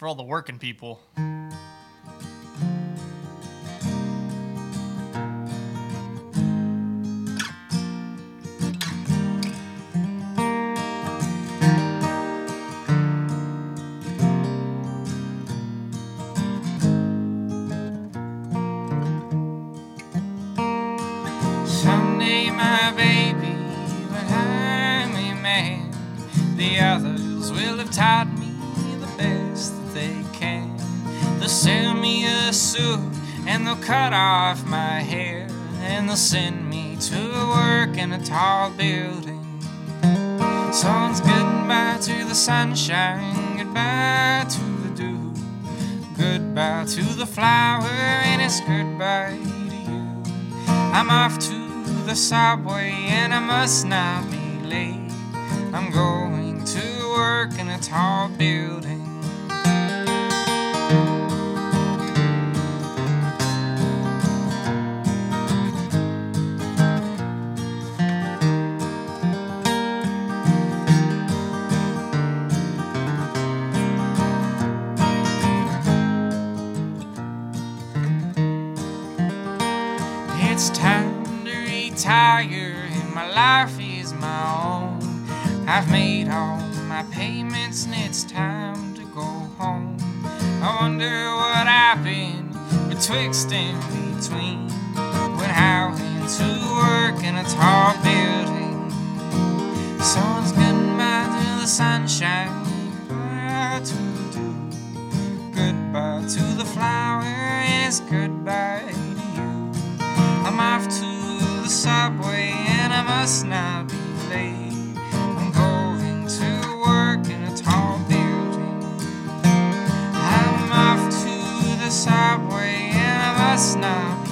for all the working people. Someday, my baby, when I'm a man, the others will have taught me the best they can. They'll send me a suit and they'll cut off my hair and they'll send me to work in a tall building. So it's goodbye to the sunshine, goodbye to the dew, goodbye to the flower, and it's goodbye to you. I'm off to the subway and I must not be late. I'm going to work in a tall building. It's time to retire, and my life is my own. I've made all my payments, and it's time to go home. I wonder what happened betwixt and between when I went to work in a tall building. someone's goodbye to the sunshine, goodbye to dew, goodbye to the flower, yes, goodbye subway and I must not be late. I'm going to work in a tall building. I'm off to the subway and I must not